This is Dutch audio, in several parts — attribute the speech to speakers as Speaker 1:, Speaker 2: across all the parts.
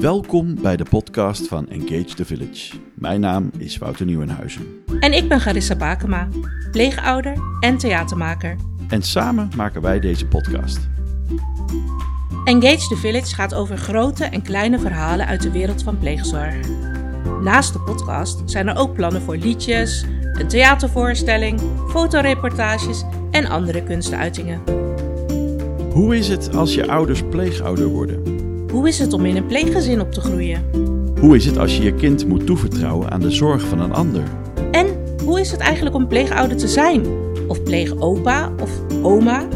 Speaker 1: Welkom bij de podcast van Engage the Village. Mijn naam is Wouter Nieuwenhuizen.
Speaker 2: En ik ben Garissa Bakema, pleegouder en theatermaker.
Speaker 1: En samen maken wij deze podcast.
Speaker 2: Engage the Village gaat over grote en kleine verhalen uit de wereld van pleegzorg. Naast de podcast zijn er ook plannen voor liedjes, een theatervoorstelling, fotoreportages en andere kunstuitingen.
Speaker 1: Hoe is het als je ouders pleegouder worden?
Speaker 2: Hoe is het om in een pleeggezin op te groeien?
Speaker 1: Hoe is het als je je kind moet toevertrouwen aan de zorg van een ander?
Speaker 2: En hoe is het eigenlijk om pleegouder te zijn? Of pleegopa of oma?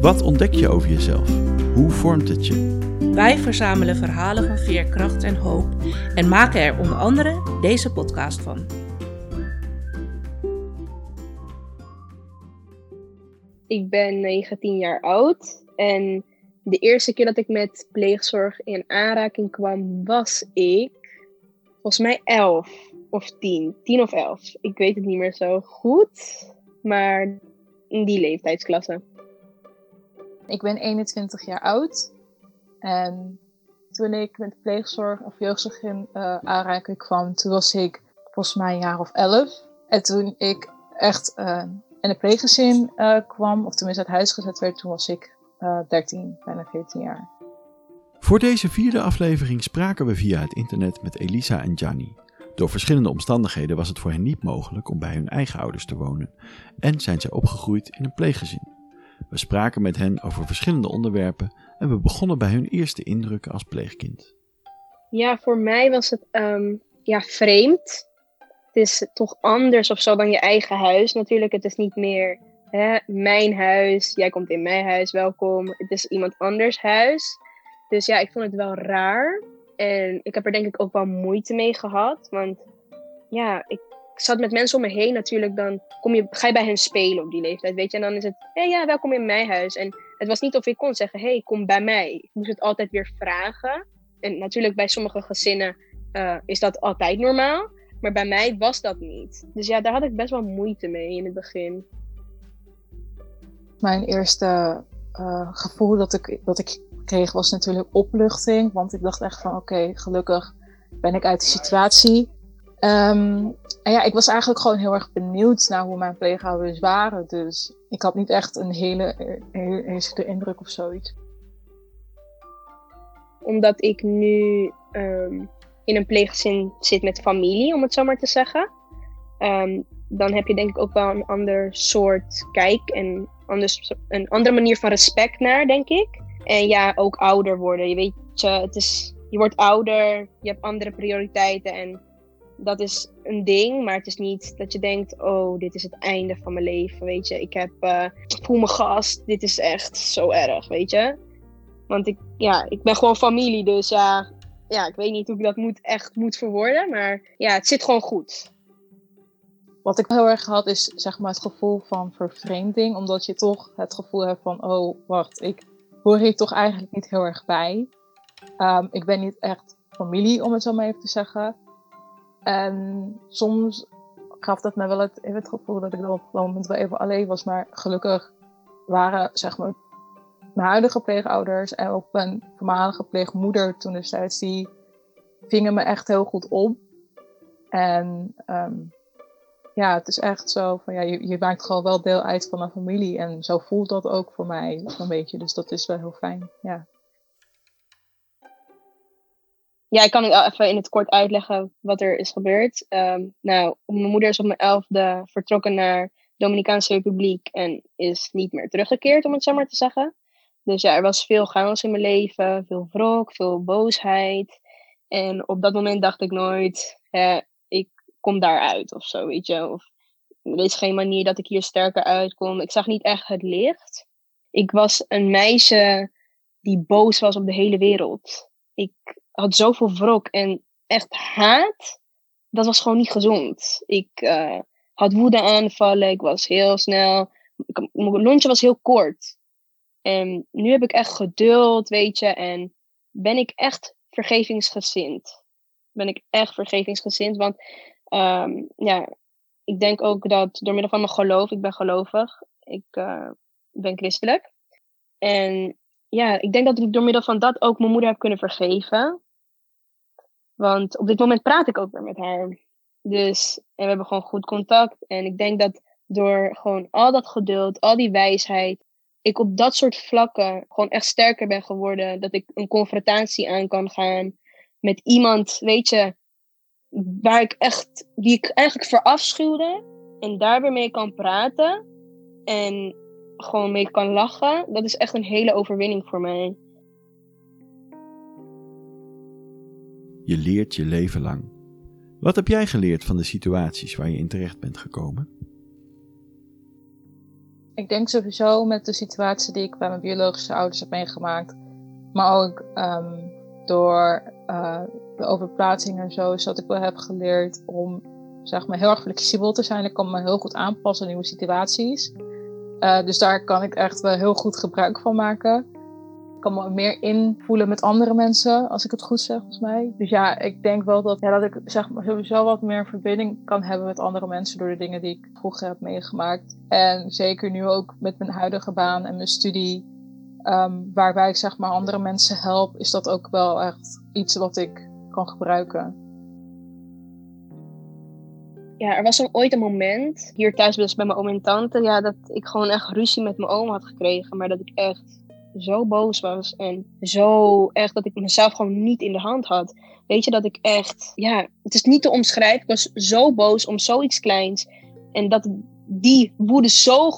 Speaker 1: Wat ontdek je over jezelf? Hoe vormt het je?
Speaker 2: Wij verzamelen verhalen van veerkracht en hoop en maken er onder andere deze podcast van.
Speaker 3: Ik ben 19 jaar oud en de eerste keer dat ik met pleegzorg in aanraking kwam, was ik volgens mij 11 of 10. 10 of 11. Ik weet het niet meer zo goed, maar in die leeftijdsklasse.
Speaker 4: Ik ben 21 jaar oud en toen ik met pleegzorg of jeugdzorg in uh, aanraking kwam, toen was ik volgens mij een jaar of 11. En toen ik echt uh, in een pleeggezin uh, kwam, of tenminste uit huis gezet werd, toen was ik uh, 13, bijna 14 jaar.
Speaker 1: Voor deze vierde aflevering spraken we via het internet met Elisa en Gianni. Door verschillende omstandigheden was het voor hen niet mogelijk om bij hun eigen ouders te wonen en zijn zij opgegroeid in een pleeggezin. We spraken met hen over verschillende onderwerpen en we begonnen bij hun eerste indrukken als pleegkind.
Speaker 3: Ja, voor mij was het um, ja, vreemd. Het is toch anders of zo dan je eigen huis natuurlijk. Het is niet meer hè, mijn huis, jij komt in mijn huis, welkom. Het is iemand anders huis. Dus ja, ik vond het wel raar. En ik heb er denk ik ook wel moeite mee gehad. Want ja, ik zat met mensen om me heen natuurlijk. Dan kom je, ga je bij hen spelen op die leeftijd, weet je. En dan is het, hé hey, ja, welkom in mijn huis. En het was niet of ik kon zeggen, hé, hey, kom bij mij. Ik moest het altijd weer vragen. En natuurlijk bij sommige gezinnen uh, is dat altijd normaal. Maar bij mij was dat niet. Dus ja, daar had ik best wel moeite mee in het begin.
Speaker 4: Mijn eerste uh, gevoel dat ik, dat ik kreeg was natuurlijk opluchting. Want ik dacht echt van oké, gelukkig ben ik uit de situatie. Um, en ja, ik was eigenlijk gewoon heel erg benieuwd naar hoe mijn pleegouders waren. Dus ik had niet echt een hele eerste indruk of zoiets.
Speaker 3: Omdat ik nu um, in een pleeggezin zit met familie, om het zo maar te zeggen. Um, dan heb je denk ik ook wel een ander soort kijk en anders, een andere manier van respect naar, denk ik. En ja, ook ouder worden. Je weet, je, het is, je wordt ouder, je hebt andere prioriteiten en dat is een ding, maar het is niet dat je denkt, oh, dit is het einde van mijn leven, weet je. Ik heb, ik voel me gast, dit is echt zo erg, weet je. Want ik, ja, ik ben gewoon familie, dus ja, ja, ik weet niet hoe ik dat moet, echt moet verwoorden, maar ja, het zit gewoon goed.
Speaker 4: Wat ik heel erg had is zeg maar het gevoel van vervreemding, omdat je toch het gevoel hebt van, oh, wacht, ik hoor hier toch eigenlijk niet heel erg bij. Um, ik ben niet echt familie, om het zo maar even te zeggen. En soms gaf dat me wel het, het gevoel dat ik dan op dat moment wel even alleen was. Maar gelukkig waren zeg maar, mijn huidige pleegouders en ook mijn voormalige pleegmoeder toen destijds, die vingen me echt heel goed op. En um, ja, het is echt zo van ja, je, je maakt gewoon wel deel uit van een familie. En zo voelt dat ook voor mij een beetje. Dus dat is wel heel fijn. Ja.
Speaker 3: Ja, ik kan even in het kort uitleggen wat er is gebeurd. Um, nou, mijn moeder is op mijn elfde vertrokken naar Dominicaanse Republiek en is niet meer teruggekeerd, om het zo maar te zeggen. Dus ja, er was veel chaos in mijn leven, veel wrok, veel boosheid. En op dat moment dacht ik nooit, kom daaruit of zo, weet je. Of er is geen manier dat ik hier sterker uitkom. Ik zag niet echt het licht. Ik was een meisje die boos was op de hele wereld. Ik had zoveel wrok en echt haat. Dat was gewoon niet gezond. Ik uh, had woede aanvallen. Ik was heel snel. Mijn lontje was heel kort. En nu heb ik echt geduld, weet je. En ben ik echt vergevingsgezind. Ben ik echt vergevingsgezind. Want um, ja, ik denk ook dat door middel van mijn geloof, ik ben gelovig. Ik uh, ben christelijk. En ja, ik denk dat ik door middel van dat ook mijn moeder heb kunnen vergeven. Want op dit moment praat ik ook weer met haar. Dus, en we hebben gewoon goed contact. En ik denk dat door gewoon al dat geduld, al die wijsheid, ik op dat soort vlakken gewoon echt sterker ben geworden. Dat ik een confrontatie aan kan gaan met iemand, weet je, waar ik echt, die ik eigenlijk verafschuwde. En daar weer mee kan praten. En gewoon mee kan lachen. Dat is echt een hele overwinning voor mij.
Speaker 1: Je leert je leven lang. Wat heb jij geleerd van de situaties waar je in terecht bent gekomen?
Speaker 4: Ik denk sowieso met de situatie die ik bij mijn biologische ouders heb meegemaakt. Maar ook um, door uh, de overplaatsing en zo, is dat ik wel heb geleerd om zeg maar, heel erg flexibel te zijn. Ik kan me heel goed aanpassen aan nieuwe situaties. Uh, dus daar kan ik echt wel heel goed gebruik van maken. Ik kan me meer invoelen met andere mensen, als ik het goed zeg, volgens mij. Dus ja, ik denk wel dat, dat ik zeg maar, sowieso wat meer verbinding kan hebben met andere mensen door de dingen die ik vroeger heb meegemaakt. En zeker nu ook met mijn huidige baan en mijn studie, um, waarbij ik zeg maar andere mensen help, is dat ook wel echt iets wat ik gebruiken.
Speaker 3: Ja, er was ooit een moment, hier thuis bij mijn oom en tante, ja, dat ik gewoon echt ruzie met mijn oom had gekregen. Maar dat ik echt zo boos was en zo echt dat ik mezelf gewoon niet in de hand had. Weet je, dat ik echt, ja, het is niet te omschrijven. Ik was zo boos om zoiets kleins. En dat die woede zo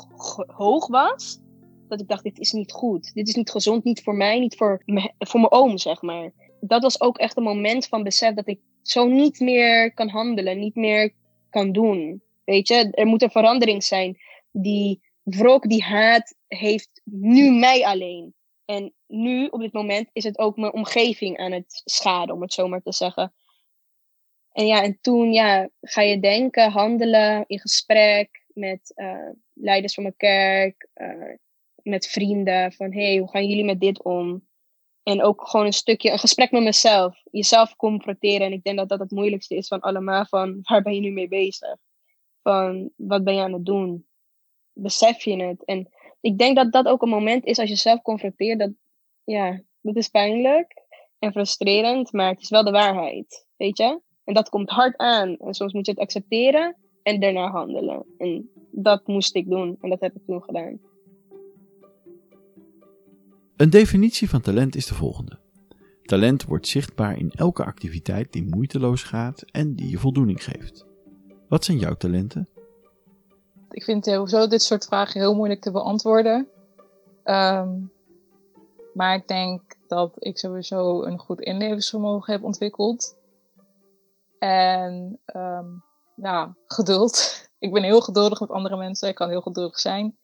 Speaker 3: hoog was, dat ik dacht, dit is niet goed. Dit is niet gezond, niet voor mij, niet voor, voor mijn oom, zeg maar. Dat was ook echt een moment van besef dat ik zo niet meer kan handelen, niet meer kan doen. Weet je, er moet een verandering zijn. Die wrok, die haat heeft nu mij alleen. En nu, op dit moment, is het ook mijn omgeving aan het schaden, om het zo maar te zeggen. En ja, en toen ja, ga je denken, handelen, in gesprek met uh, leiders van mijn kerk, uh, met vrienden, van hey, hoe gaan jullie met dit om? En ook gewoon een stukje, een gesprek met mezelf. Jezelf confronteren. En ik denk dat dat het moeilijkste is van allemaal. Van waar ben je nu mee bezig? Van wat ben je aan het doen? Besef je het? En ik denk dat dat ook een moment is als je jezelf confronteert. Dat, ja, dat is pijnlijk en frustrerend. Maar het is wel de waarheid. Weet je? En dat komt hard aan. En soms moet je het accepteren en daarna handelen. En dat moest ik doen. En dat heb ik toen gedaan.
Speaker 1: Een definitie van talent is de volgende. Talent wordt zichtbaar in elke activiteit die moeiteloos gaat en die je voldoening geeft. Wat zijn jouw talenten?
Speaker 4: Ik vind sowieso dit soort vragen heel moeilijk te beantwoorden. Um, maar ik denk dat ik sowieso een goed inlevingsvermogen heb ontwikkeld. En ja, geduld. Ik ben heel geduldig met andere mensen. Ik kan heel geduldig zijn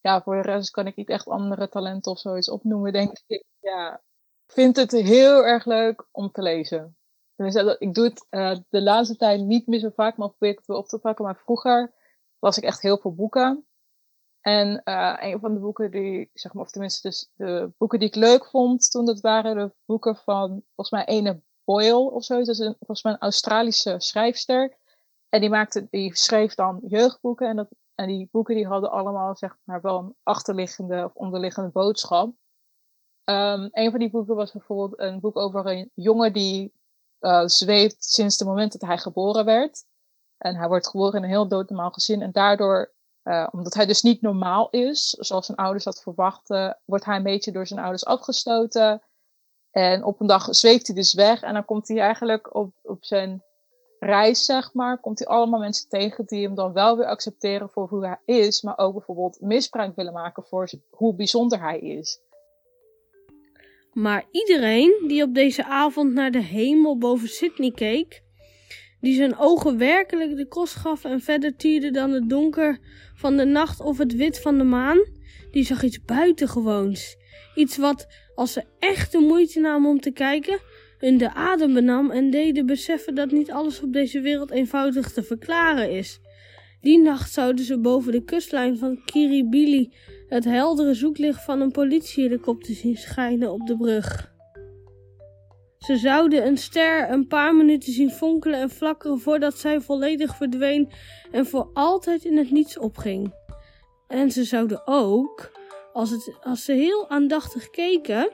Speaker 4: ja, voor de rest kan ik niet echt andere talenten of zoiets opnoemen, denk ik. Ja, ik vind het heel erg leuk om te lezen. Ik doe het uh, de laatste tijd niet meer zo vaak, maar probeer ik het weer op te pakken. Maar vroeger las ik echt heel veel boeken. En uh, een van de boeken die, zeg maar, of tenminste dus de boeken die ik leuk vond toen, dat waren de boeken van, volgens mij, Ene Boyle of zoiets. Dat is een, volgens mij een Australische schrijfster. En die, maakte, die schreef dan jeugdboeken. En dat en die boeken die hadden allemaal zeg maar wel een achterliggende of onderliggende boodschap. Um, een van die boeken was bijvoorbeeld een boek over een jongen die uh, zweeft sinds het moment dat hij geboren werd. En hij wordt geboren in een heel doodnormaal gezin. En daardoor, uh, omdat hij dus niet normaal is, zoals zijn ouders dat verwachten, wordt hij een beetje door zijn ouders afgestoten. En op een dag zweeft hij dus weg. En dan komt hij eigenlijk op, op zijn reis, zeg maar, komt hij allemaal mensen tegen die hem dan wel weer accepteren voor hoe hij is, maar ook bijvoorbeeld misbruik willen maken voor hoe bijzonder hij is.
Speaker 5: Maar iedereen die op deze avond naar de hemel boven Sydney keek, die zijn ogen werkelijk de kost gaf en verder tierde dan het donker van de nacht of het wit van de maan, die zag iets buitengewoons. Iets wat, als ze echt de moeite namen om te kijken, hun de adem benam en deden beseffen dat niet alles op deze wereld eenvoudig te verklaren is. Die nacht zouden ze boven de kustlijn van Kiribili het heldere zoeklicht van een politiehelikopter zien schijnen op de brug. Ze zouden een ster een paar minuten zien fonkelen en flakkeren voordat zij volledig verdween en voor altijd in het niets opging. En ze zouden ook, als, het, als ze heel aandachtig keken,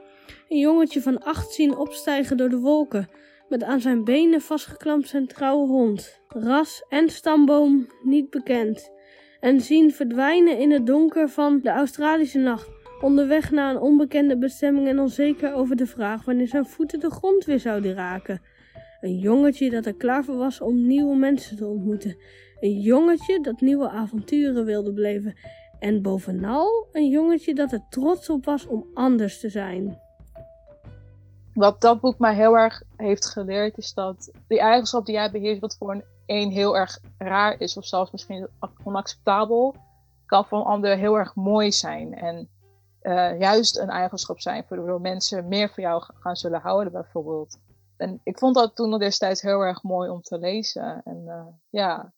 Speaker 5: een jongetje van acht zien opstijgen door de wolken, met aan zijn benen vastgeklampt zijn trouwe hond. Ras en stamboom niet bekend. En zien verdwijnen in het donker van de Australische nacht. Onderweg naar een onbekende bestemming en onzeker over de vraag wanneer zijn voeten de grond weer zouden raken. Een jongetje dat er klaar voor was om nieuwe mensen te ontmoeten. Een jongetje dat nieuwe avonturen wilde beleven. En bovenal een jongetje dat er trots op was om anders te zijn.
Speaker 4: Wat dat boek mij heel erg heeft geleerd, is dat die eigenschap die jij beheerst, wat voor een, een heel erg raar is, of zelfs misschien onacceptabel, kan voor een ander heel erg mooi zijn. En uh, juist een eigenschap zijn waardoor mensen meer van jou gaan zullen houden, bijvoorbeeld. En ik vond dat toen nog destijds heel erg mooi om te lezen. En uh, ja,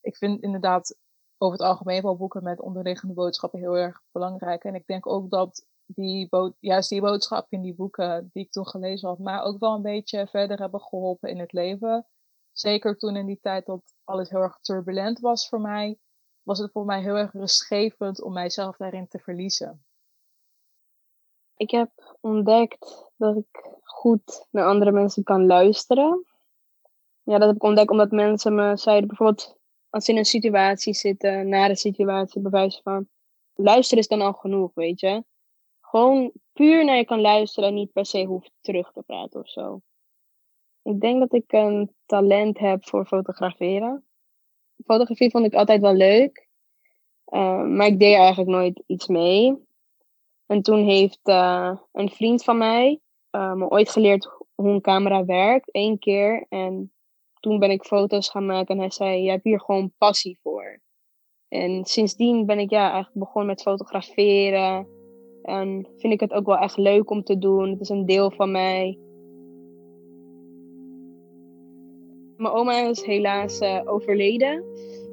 Speaker 4: ik vind inderdaad over het algemeen wel boeken met onderliggende boodschappen heel erg belangrijk. En ik denk ook dat die juist die boodschappen in die boeken die ik toen gelezen had, maar ook wel een beetje verder hebben geholpen in het leven. Zeker toen in die tijd dat alles heel erg turbulent was voor mij, was het voor mij heel erg rustgevend om mijzelf daarin te verliezen.
Speaker 3: Ik heb ontdekt dat ik goed naar andere mensen kan luisteren. Ja, dat heb ik ontdekt omdat mensen me zeiden, bijvoorbeeld als ze in een situatie zitten, naar een situatie, bewijs van, luisteren is dan al genoeg, weet je. Gewoon puur naar je kan luisteren en niet per se hoeft terug te praten of zo. Ik denk dat ik een talent heb voor fotograferen. Fotografie vond ik altijd wel leuk, uh, maar ik deed eigenlijk nooit iets mee. En toen heeft uh, een vriend van mij uh, me ooit geleerd hoe een camera werkt, één keer. En toen ben ik foto's gaan maken en hij zei, je hebt hier gewoon passie voor. En sindsdien ben ik ja, eigenlijk begonnen met fotograferen. En vind ik het ook wel echt leuk om te doen. Het is een deel van mij. Mijn oma is helaas uh, overleden.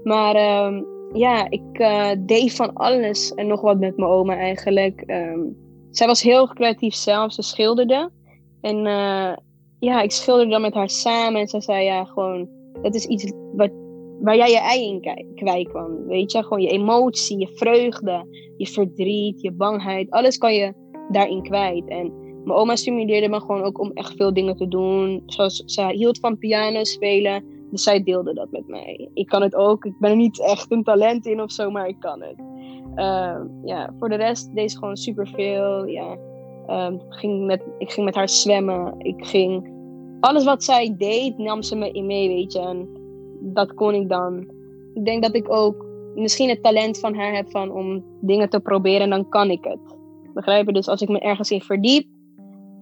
Speaker 3: Maar uh, ja, ik uh, deed van alles en nog wat met mijn oma eigenlijk. Um, zij was heel creatief zelf. Ze schilderde. En uh, ja, ik schilderde dan met haar samen. En ze zei ja, gewoon, dat is iets wat, waar jij je ei in kwijt kan. Weet je, gewoon je emotie, je vreugde, je verdriet, je bangheid. Alles kan je daarin kwijt. En mijn oma stimuleerde me gewoon ook om echt veel dingen te doen. Zoals ze hield van piano spelen. Dus zij deelde dat met mij. Ik kan het ook. Ik ben er niet echt een talent in of zo, maar ik kan het. Uh, ja, voor de rest deed ze gewoon superveel. Ja. Um, ging met, ik ging met haar zwemmen. Ik ging... Alles wat zij deed, nam ze me in mee, weet je. En dat kon ik dan. Ik denk dat ik ook misschien het talent van haar heb van om dingen te proberen en dan kan ik het. Begrijp je? Dus als ik me ergens in verdiep,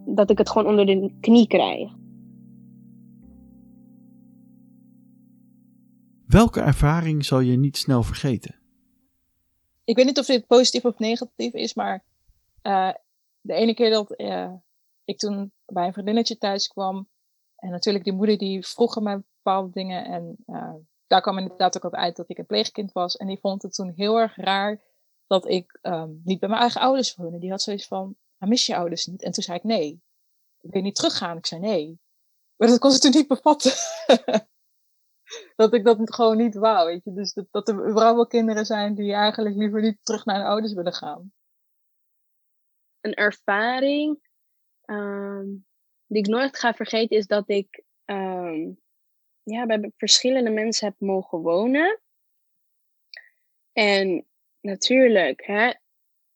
Speaker 3: dat ik het gewoon onder de knie krijg.
Speaker 1: Welke ervaring zal je niet snel vergeten?
Speaker 4: Ik weet niet of dit positief of negatief is, maar uh, de ene keer dat uh, ik toen bij een vriendinnetje thuis kwam, en natuurlijk die moeder die vroeg mij bepaalde dingen, en uh, daar kwam inderdaad ook op uit dat ik een pleegkind was, en die vond het toen heel erg raar dat ik um, niet bij mijn eigen ouders woonde. Die had zoiets van, maar mis je ouders niet? En toen zei ik nee. Wil je niet teruggaan? Ik zei nee. Maar dat kon ze toen niet bevatten. dat ik dat gewoon niet wou, weet je. Dus dat, dat er überhaupt kinderen zijn die eigenlijk liever niet terug naar hun ouders willen gaan.
Speaker 3: Een ervaring um, die ik nooit ga vergeten is dat ik um, ja, bij verschillende mensen heb mogen wonen. En natuurlijk, hè,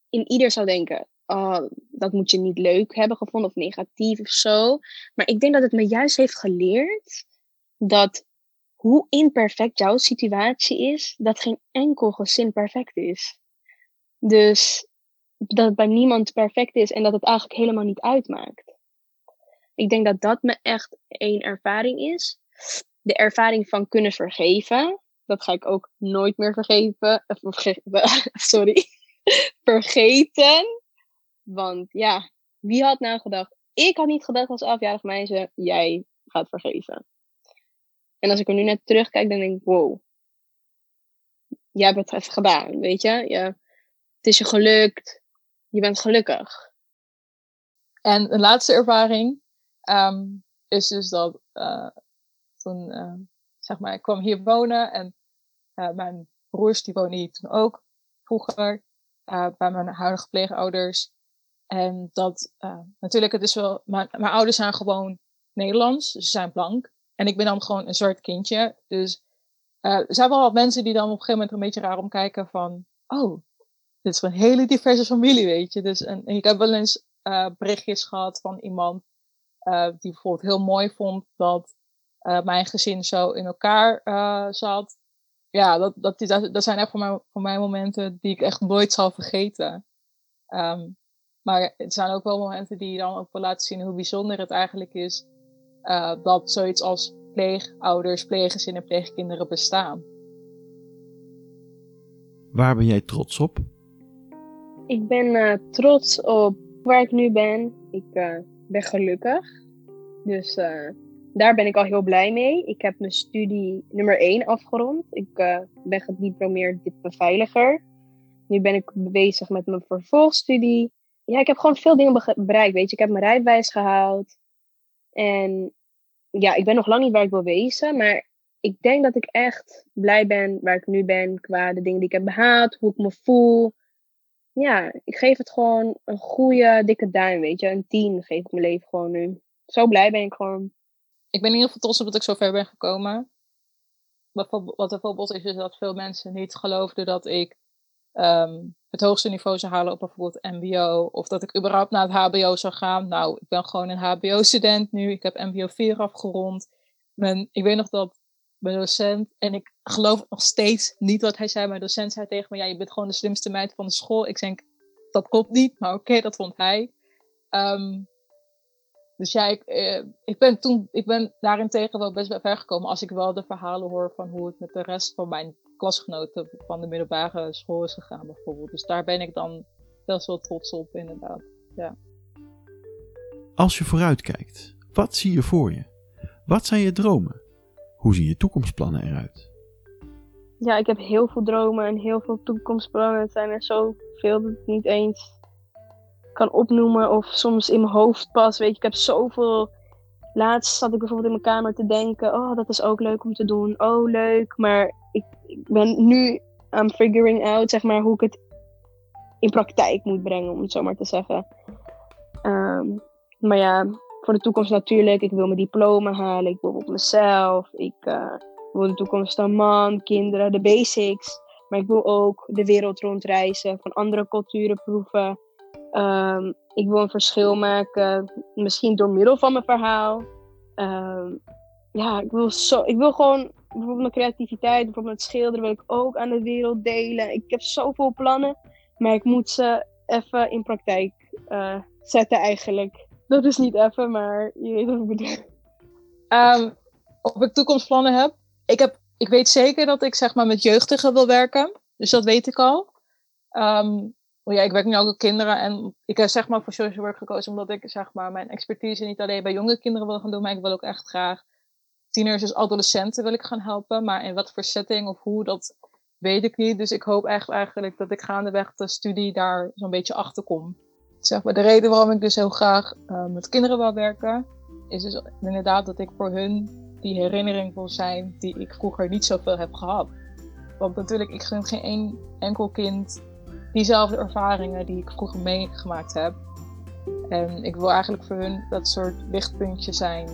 Speaker 3: in ieder zou denken, oh, dat moet je niet leuk hebben gevonden of negatief of zo. Maar ik denk dat het me juist heeft geleerd dat hoe imperfect jouw situatie is, dat geen enkel gezin perfect is. Dus dat het bij niemand perfect is en dat het eigenlijk helemaal niet uitmaakt. Ik denk dat dat me echt één ervaring is. De ervaring van kunnen vergeven. Dat ga ik ook nooit meer vergeven. Verge sorry. Vergeten. Want ja, wie had nou gedacht? Ik had niet gedacht als elfjarig meisje, jij gaat vergeven. En als ik er nu net terugkijk, dan denk ik, wow. Jij hebt het even gedaan, weet je? Ja, het is je gelukt. Je bent gelukkig.
Speaker 4: En een laatste ervaring um, is dus dat uh, toen, uh, zeg maar, ik kwam hier wonen en uh, mijn broers die wonen hier toen ook vroeger bij mijn huidige pleegouders. En dat natuurlijk, het is wel, mijn, mijn ouders zijn gewoon Nederlands, ze zijn blank. En ik ben dan gewoon een zwart kindje. Dus er zijn wel wat mensen die dan op een gegeven moment een beetje raar omkijken van... Oh, dit is een hele diverse familie, weet je. Dus en, ik heb wel eens berichtjes gehad van iemand die bijvoorbeeld heel mooi vond dat uh, mijn gezin zo in elkaar zat. Ja, dat, dat, dat, dat zijn echt voor mij, voor mij momenten die ik echt nooit zal vergeten. Um, maar het zijn ook wel momenten die dan ook wel laten zien hoe bijzonder het eigenlijk is dat zoiets als pleegouders, pleeggezinnen, pleegkinderen bestaan.
Speaker 1: Waar ben jij trots op?
Speaker 3: Ik ben uh, trots op waar ik nu ben. Ik uh, ben gelukkig. Dus uh, daar ben ik al heel blij mee. Ik heb mijn studie nummer 1 afgerond. Ik ben gediplomeerd beveiliger. Nu ben ik bezig met mijn vervolgstudie. Ja, ik heb gewoon veel dingen bereikt. Weet je, ik heb mijn rijbewijs gehaald. En ja, ik ben nog lang niet waar ik wil wezen. Maar ik denk dat ik echt blij ben waar ik nu ben. Qua de dingen die ik heb behaald, hoe ik me voel ja, ik geef het gewoon een goede, dikke duim, weet je. Een tien geef ik mijn leven gewoon nu. Zo blij ben ik gewoon.
Speaker 4: Ik ben in ieder geval trots op dat ik zo ver ben gekomen. Wat bijvoorbeeld is, is dat veel mensen niet geloofden dat ik um, het hoogste niveau zou halen op bijvoorbeeld MBO. Of dat ik überhaupt naar het HBO zou gaan. Nou, ik ben gewoon een HBO-student nu. Ik heb MBO 4 afgerond. Ik weet nog dat mijn docent. En ik geloof nog steeds niet wat hij zei. Mijn docent zei tegen me: Ja, je bent gewoon de slimste meid van de school. Ik denk: Dat klopt niet, maar oké, dat vond hij. Um, dus ja, ik, eh, ik, ben toen, ik ben daarentegen wel best wel ver gekomen. Als ik wel de verhalen hoor van hoe het met de rest van mijn klasgenoten van de middelbare school is gegaan, bijvoorbeeld. Dus daar ben ik dan best wel trots op, inderdaad. Ja.
Speaker 1: Als je vooruitkijkt, wat zie je voor je? Wat zijn je dromen? Hoe zien je toekomstplannen eruit?
Speaker 3: Ja, ik heb heel veel dromen en heel veel toekomstplannen. Het zijn er zoveel dat ik niet eens kan opnoemen of soms in mijn hoofd pas. Weet je, ik heb zoveel. Laatst zat ik bijvoorbeeld in mijn kamer te denken: oh, dat is ook leuk om te doen. Oh, leuk. Maar ik, ben nu aan figuring out, zeg maar, hoe ik het in praktijk moet brengen, om het zo maar te zeggen. Um, maar ja, voor de toekomst natuurlijk. Ik wil mijn diploma halen. Ik wil op mezelf. Ik uh, wil de toekomst een man, kinderen, de basics. Maar ik wil ook de wereld rondreizen, van andere culturen proeven. Um, ik wil een verschil maken, misschien door middel van mijn verhaal. Um, ja, ik wil, zo, ik wil gewoon bijvoorbeeld mijn creativiteit, bijvoorbeeld het schilderen, wil ik ook aan de wereld delen. Ik heb zoveel plannen, maar ik moet ze even in praktijk uh, zetten eigenlijk. Dat is niet even, maar je weet wat ik bedoel.
Speaker 4: Um, of ik toekomstplannen heb? Ik, heb? ik weet zeker dat ik zeg maar met jeugdigen wil werken. Dus dat weet ik al. Ja, ik werk nu ook met kinderen en ik heb zeg maar voor social work gekozen omdat ik zeg maar mijn expertise niet alleen bij jonge kinderen wil gaan doen, maar ik wil ook echt graag tieners, dus adolescenten wil ik gaan helpen. Maar in wat voor setting of hoe, dat weet ik niet. Dus ik hoop echt eigenlijk dat ik gaandeweg de studie daar zo'n beetje achter kom zeg maar, de reden waarom ik dus heel graag uh, met kinderen wil werken, is dus inderdaad dat ik voor hun die herinnering wil zijn die ik vroeger niet zoveel heb gehad. Want natuurlijk, ik gun geen één enkel kind diezelfde ervaringen die ik vroeger meegemaakt heb. En ik wil eigenlijk voor hun dat soort lichtpuntje zijn.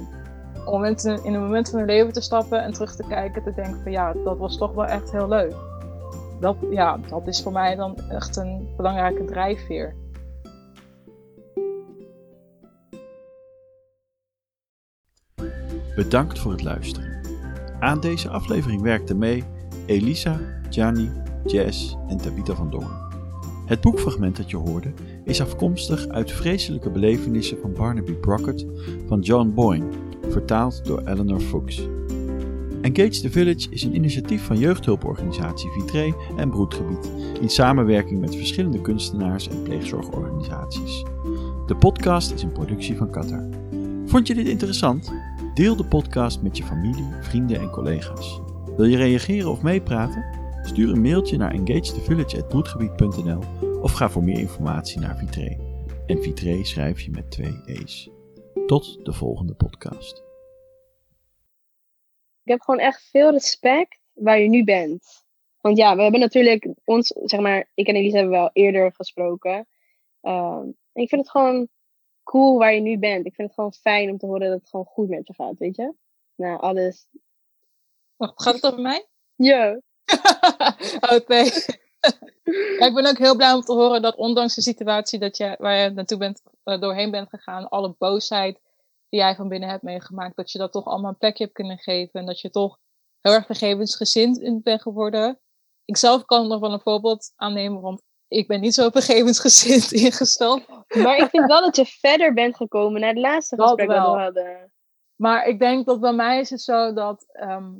Speaker 4: Om in een moment van hun leven te stappen en terug te kijken, te denken van ja, dat was toch wel echt heel leuk. Dat, ja, dat is voor mij dan echt een belangrijke drijfveer.
Speaker 1: Bedankt voor het luisteren. Aan deze aflevering werkten mee Elisa, Gianni, Jess en Tabitha van Dongen. Het boekfragment dat je hoorde is afkomstig uit Vreselijke Belevenissen van Barnaby Brockett van John Boyne, vertaald door Eleanor Fuchs. Engage the Village is een initiatief van jeugdhulporganisatie Vitré en Broedgebied in samenwerking met verschillende kunstenaars en pleegzorgorganisaties. De podcast is een productie van Qatar. Vond je dit interessant? Deel de podcast met je familie, vrienden en collega's. Wil je reageren of meepraten? Stuur een mailtje naar engagethevillage.broedgebied.nl of ga voor meer informatie naar Vitré. En Vitré schrijf je met twee E's. Tot de volgende podcast.
Speaker 3: Ik heb gewoon echt veel respect waar je nu bent. Want ja, we hebben natuurlijk ons, zeg maar, ik en Elise hebben wel eerder gesproken. Uh, ik vind het gewoon cool waar je nu bent. Ik vind het gewoon fijn om te horen dat het gewoon goed met je gaat, weet je? Nou, alles.
Speaker 4: Wacht, gaat het over mij?
Speaker 3: Ja.
Speaker 4: ja, ik ben ook heel blij om te horen dat ondanks de situatie dat je, waar je naartoe bent, uh, doorheen bent gegaan, alle boosheid die jij van binnen hebt meegemaakt, dat je dat toch allemaal een plekje hebt kunnen geven en dat je toch heel erg vergevensgezind bent geworden. Ik zelf kan nog wel een voorbeeld aannemen, want ik ben niet zo vergevensgezind ingesteld.
Speaker 3: Maar ik vind wel dat je verder bent gekomen naar het laatste
Speaker 4: Dat
Speaker 3: gesprek dat
Speaker 4: wel.
Speaker 3: we hadden.
Speaker 4: Maar ik denk dat bij mij is het zo dat, ehm,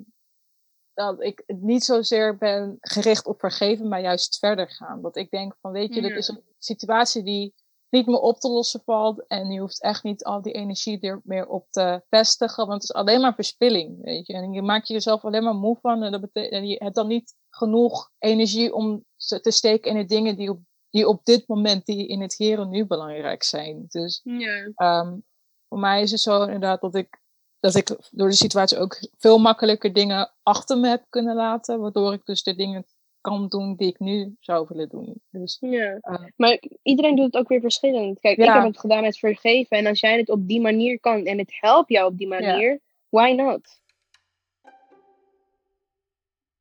Speaker 4: dat ik niet zozeer ben gericht op vergeven, maar juist verder gaan. Dat ik denk van, weet je, dit is een situatie die niet meer op te lossen valt. En je hoeft echt niet al die energie er meer op te vestigen, want het is alleen maar verspilling, weet je. En je maakt jezelf alleen maar moe van en dat en je hebt dan niet genoeg energie om te steken in de dingen die op, die op dit moment, die in het hier en nu belangrijk zijn. Dus
Speaker 3: Ja.
Speaker 4: Ehm, voor mij is het zo inderdaad dat ik, dat ik door de situatie ook veel makkelijker dingen achter me heb kunnen laten. Waardoor ik dus de dingen kan doen die ik nu zou willen doen. Dus,
Speaker 3: Ja.
Speaker 4: eh,
Speaker 3: Maar ik-iedereen doet het ook weer verschillend. Kijk, ik heb het gedaan met vergeven. En als jij het op die manier kan en het helpt jou op die manier, why not?